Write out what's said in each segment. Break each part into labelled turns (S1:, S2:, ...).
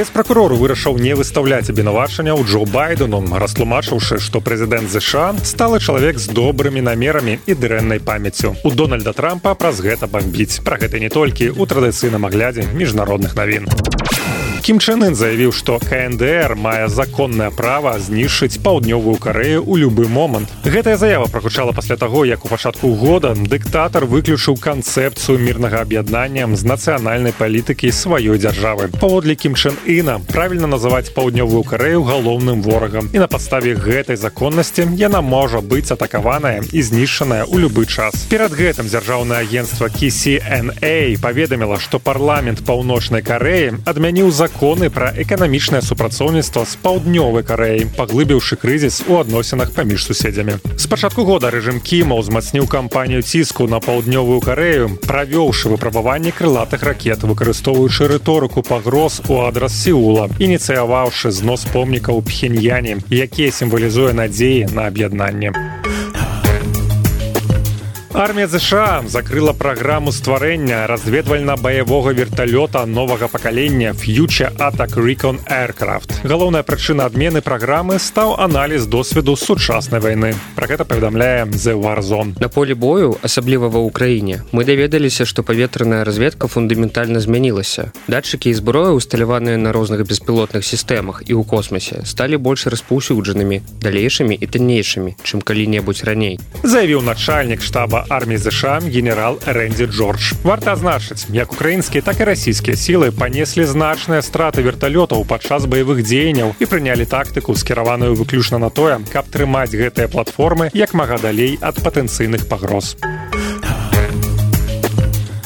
S1: спецпракурор вырашыў не выстаўляць абвінавачання ў Джо байдену растлумачыўшы што прэзідэнт ЗША сталы чалавек з добрымі намерамі і дрэннай памяццю. У дональда трампа праз гэта бамбіць. Пра гэта не толькі ў традыцыйным аглядзе міжнародных навін Кім Чэнын заявіў, што КНДР мае законнае права знішчыць паўднёвую карею ў любы момант. Гэтая заява прагучала пасля таго, як у пачатку года дыктатар выключыў канцэпцыю мірнага аб'яднання з нацыянальнай палітыкі сваёй дзяржавы. Паводле Кім Чэн Іна правільна называць паўднёвую карею галоўным ворагам. І на падставе гэтай законнасці яна можа быць атакаваная і знішчаная ў любы час. Перад гэтым дзяржаўнае агенцтва KCNA паведаміла, што парламент паўночнай кареі адмяніў закон законы пра эканамічнае супрацоўніцтва з паўднёвай кареяй паглыбіўшы крызіс у адносінах паміж суседзямі. З пачатку года рэжым кіма ўзмацніў кампанію ціску на паўднёвую карею правёўшы выпрабаванне крылатых ракет выкарыстоўваючы рыторыку пагроз у адрас сеула ініцыяваўшы знос помнікаў пхеньяне якія сімвалізуе надзеі на аб'яднанне Армія ЗША закрыла праграму стварэння разведвальна-баявога верталёта новага пакалення Future Атак Recon Aircraft. Галоўная прычына адмены праграмы стаў аналіз досведу сучаснай вайны. Пра гэта паведамляе The Warzone.
S2: На поле бою, асабліва ва ўкраіне, мы даведаліся, што паветраная разведка фундаментальна змянілася. Датчыкі і зброя, усталяваныя на розных беспілотных сістэмах і ў космосе, сталі больш распаўсюджанымі, далейшымі і таннейшымі, чым калі-небудзь раней.
S1: Заявіў начальнік штаба армії ЗША генерал Рэнді Джордж. Варта азначыць, як украінскія, так і расійскія сілы панеслі значныя страты верталётаў падчас баявых дзеянняў і прынялі тактыку, скіраваную выключна на тое, каб трымаць гэтыя платформы як мага далей ад патэнцыйных пагроз.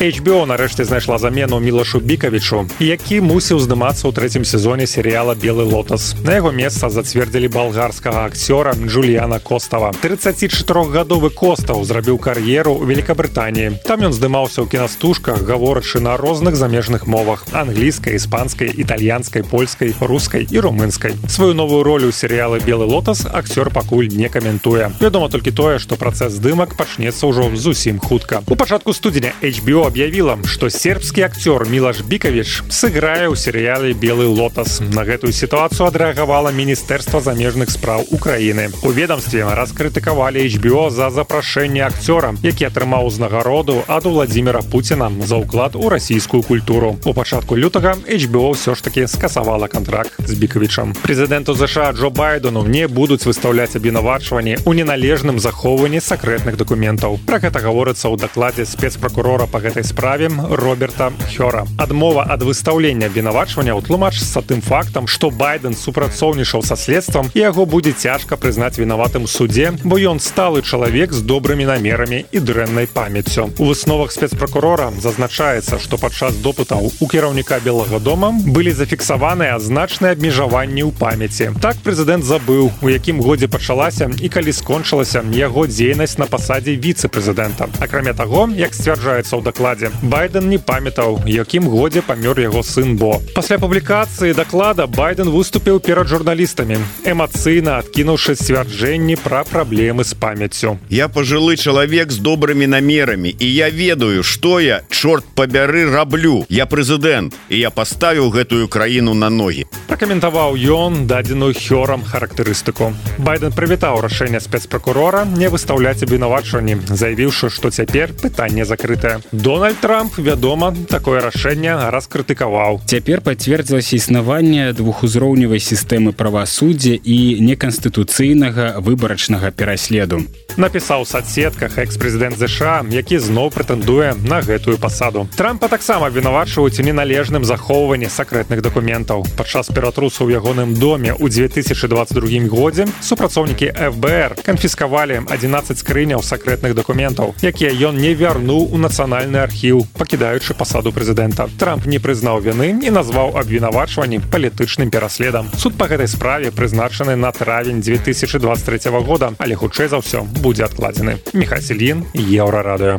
S1: HBO нарэшце знайшла замену мілашу бікавічу які мусіў здымацца ў трэцім сезоне серыяла белы лотас на яго месца зацвердзілі балгарскага акцёра Джуліяна костава. 34гадовы костаў зрабіў кар'еру ў Великабрытаніі там ён здымаўся ў кінастужках гаворачы на розных замежных мовах англійскай іспанскай італьянскай польскай рускай і румынскай. Сваю новую ролю серыялы белы лотас акцёр пакуль не каментуе. Вядома толькі тое што працэс здымак пачнецца ўжо зусім хутка. У пачатку студзеня HBO объявила, что сербский актер Милаш Бикавич сыграе ў серыяле белый лотас на гэтую сітуацыю адрэагавала міністэрства замежных спраў Украіны у ведомстве раскрытыкавалі HBO за запрашэнне акцёра які атрымаў узнагароду ад владимира Пуціна за ўклад у расійскую культуру. У пачатку лютага HBO ўсё ж таки скасавала контракт з бікавічам. Прэзідэнту ЗША Джо байдену не будуць выстаўляць абвінавачванні у неналежным захоўванні сакрэтных дакументаў. Про гэта гаворыцца ў дакладзе спецпракурора по гэтай справе роберта хёра. Адмова ад выстаўлення абвінавачвання ўтлумачыцца тым фактам што байден супрацоўнічаў са следствам яго будзе цяжка прызнаць вінаватым судзе бо ён сталы чалавек з добрымі намерамі і дрэннай памяццю. У высновах спецпракурора зазначаецца што падчас допытаў у кіраўніка белага дома былі зафіксаваныя значныя абмежаванні ў памяці. Так прэзідэнт забыў у якім годзе пачалася і калі скончылася яго дзейнасць на пасадзе віцэ-прэзідэнта. Акрамя таго як сцвярджаецца ў дакладе дакладзе. Байден не памятаў якім годзе памёр яго сын бо. Пасля публікацыі даклада байден выступіў перад журналістамі эмацыйна адкінуўшы сцвярджэнні пра праблемы з памяццю.
S3: Я пожылы чалавек з добрымі намерамі і я ведаю что я чорт пабяры раблю. Я прэзідэнт і я паставіў гэтую краіну на ногі.
S1: Пракаментаваў ён дадзеную хёрам характарыстыку. Байден прывітаў рашэнне спецпракурора не выстаўляць абвінавачванні заявіўшы што цяпер пытанне закрытае. Дональд Дональд Трамп вядома такое рашэнне раскрытыкаваў.
S4: Цяпер пацвердзілася існаванне двухузроўневай сістэмы правасуддзя і неканстытуцыйнага выбарачнага пераследу.
S1: Напісаў соцсетках экс-прэзідэнт ЗША які зноў прэтэндуе на гэтую пасаду. Трампа таксама вінавачваюць у неналежным захоўванні сакрэтных дакументаў. Падчас ператрусу ў ягоным доме ў 2022 годзе супрацоўнікі ФБР канфіскавалі 11 скрыняў сакрэтных дакументаў якія ён не вярнуў у нацыянальны архів архіў пакідаючы пасаду прэзідэнта. Трамп не прызнаў віны і назваў абвінавачванні палітычным пераследам. Суд па гэтай справе прызначаны на травень 2023 года але хутчэй за ўсё будзе адкладзены. Мехасельін еўра радыё